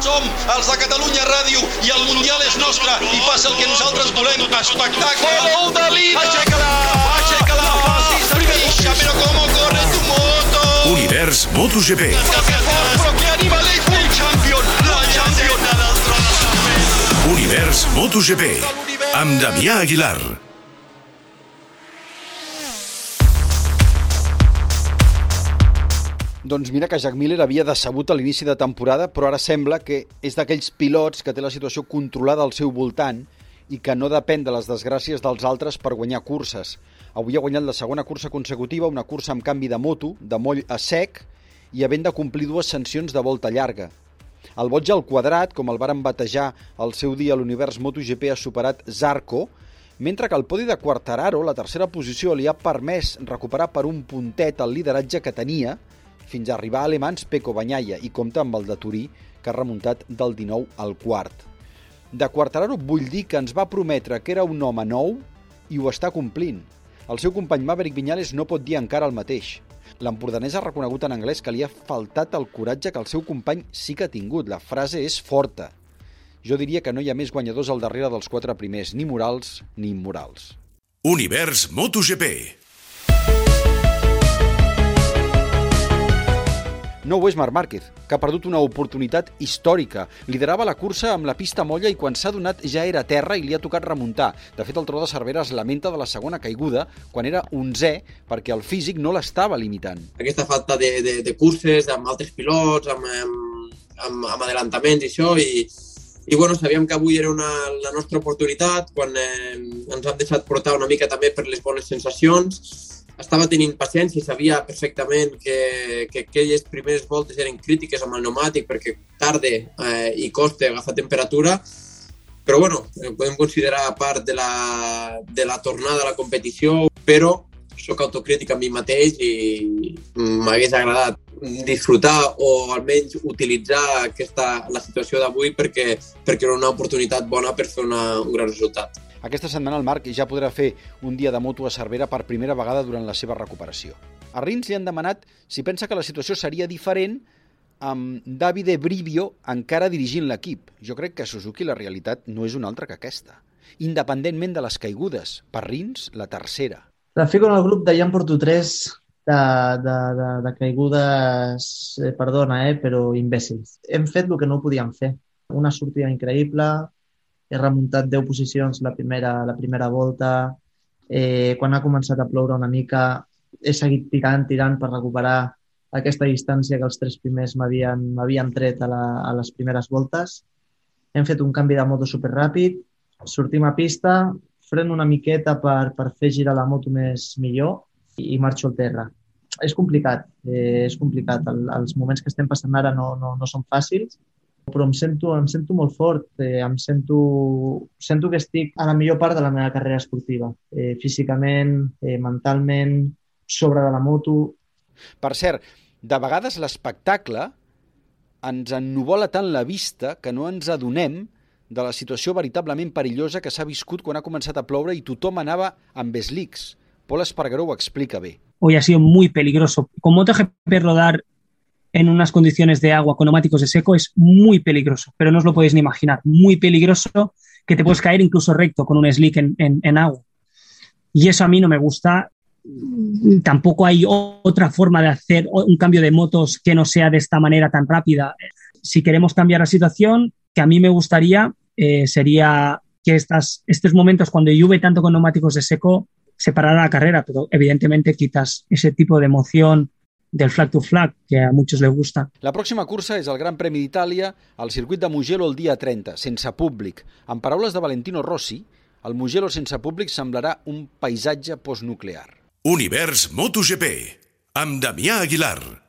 Som els de Catalunya Ràdio i el Mundial és nostre i passa el que nosaltres volem. Espectacle! Gol de Lina! Aixeca-la! Aixeca-la! Fixa, però com corre tu moto! Univers MotoGP. Però que animal és! El champion! La champion! Univers MotoGP. Amb Damià Aguilar. Doncs mira que Jack Miller havia decebut a l'inici de temporada, però ara sembla que és d'aquells pilots que té la situació controlada al seu voltant i que no depèn de les desgràcies dels altres per guanyar curses. Avui ha guanyat la segona cursa consecutiva, una cursa amb canvi de moto, de moll a sec, i havent de complir dues sancions de volta llarga. El boig al quadrat, com el varen batejar al seu dia a l'univers MotoGP, ha superat Zarco, mentre que el podi de Quartararo, la tercera posició, li ha permès recuperar per un puntet el lideratge que tenia fins a arribar a alemans Peco Banyaia i compta amb el de Turí, que ha remuntat del 19 al quart. De Quartararo vull dir que ens va prometre que era un home nou i ho està complint. El seu company Maverick Viñales no pot dir encara el mateix. L'empordanès ha reconegut en anglès que li ha faltat el coratge que el seu company sí que ha tingut. La frase és forta. Jo diria que no hi ha més guanyadors al darrere dels quatre primers, ni morals ni immorals. Univers MotoGP. No ho és Marc Márquez, que ha perdut una oportunitat històrica. Liderava la cursa amb la pista molla i quan s'ha donat ja era terra i li ha tocat remuntar. De fet, el tro de Cervera es lamenta de la segona caiguda quan era 11 perquè el físic no l'estava limitant. Aquesta falta de, de, de curses amb altres pilots, amb, amb, amb, amb adelantaments i això, i, i bueno, sabíem que avui era una, la nostra oportunitat, quan eh, ens hem deixat portar una mica també per les bones sensacions, estava tenint paciència i sabia perfectament que, que aquelles primeres voltes eren crítiques amb el pneumàtic perquè tarda eh, i costa agafar temperatura, però bueno, ho podem considerar part de la, de la tornada a la competició, però sóc autocrític amb mi mateix i m'hagués agradat disfrutar o almenys utilitzar aquesta, la situació d'avui perquè, perquè era una oportunitat bona per fer una, un gran resultat. Aquesta setmana el Marc ja podrà fer un dia de moto a Cervera per primera vegada durant la seva recuperació. A Rins li han demanat si pensa que la situació seria diferent amb Davide Brivio encara dirigint l'equip. Jo crec que a Suzuki la realitat no és una altra que aquesta. Independentment de les caigudes, per Rins, la tercera. De fico en el grup de ja en porto tres de, de, de, de caigudes, eh, perdona, eh, però imbècils. Hem fet el que no podíem fer. Una sortida increïble, he remuntat 10 posicions la primera, la primera volta, eh, quan ha començat a ploure una mica he seguit tirant, tirant per recuperar aquesta distància que els tres primers m'havien tret a, la, a les primeres voltes. Hem fet un canvi de moto superràpid, sortim a pista, freno una miqueta per, per fer girar la moto més millor i, i marxo al terra. És complicat, eh, és complicat. El, els moments que estem passant ara no, no, no són fàcils, però em sento, em sento molt fort, eh, em sento, sento que estic a la millor part de la meva carrera esportiva, eh, físicament, eh, mentalment, sobre de la moto. Per cert, de vegades l'espectacle ens ennuvola tant la vista que no ens adonem de la situació veritablement perillosa que s'ha viscut quan ha començat a ploure i tothom anava amb slicks. Pol Espargaró ho explica bé. Hoy ha sido muy peligroso. Con MotoGP rodar en unas condiciones de agua con neumáticos de seco es muy peligroso, pero no os lo podéis ni imaginar. Muy peligroso que te puedes caer incluso recto con un slick en, agua. Y eso a mí no me gusta. Tampoco hay otra forma de hacer un cambio de motos que no sea de esta manera tan rápida. Si queremos cambiar la situación, que a mí me gustaría eh, sería que estos momentos cuando llueve tanto con neumáticos de seco separara la carrera, pero evidentemente quitas ese tipo de emoción del flag to flag, que a muchos les gusta. La pròxima cursa és el Gran Premi d'Itàlia al circuit de Mugello el dia 30, sense públic. En paraules de Valentino Rossi, el Mugello sense públic semblarà un paisatge postnuclear. Univers MotoGP, amb Damià Aguilar.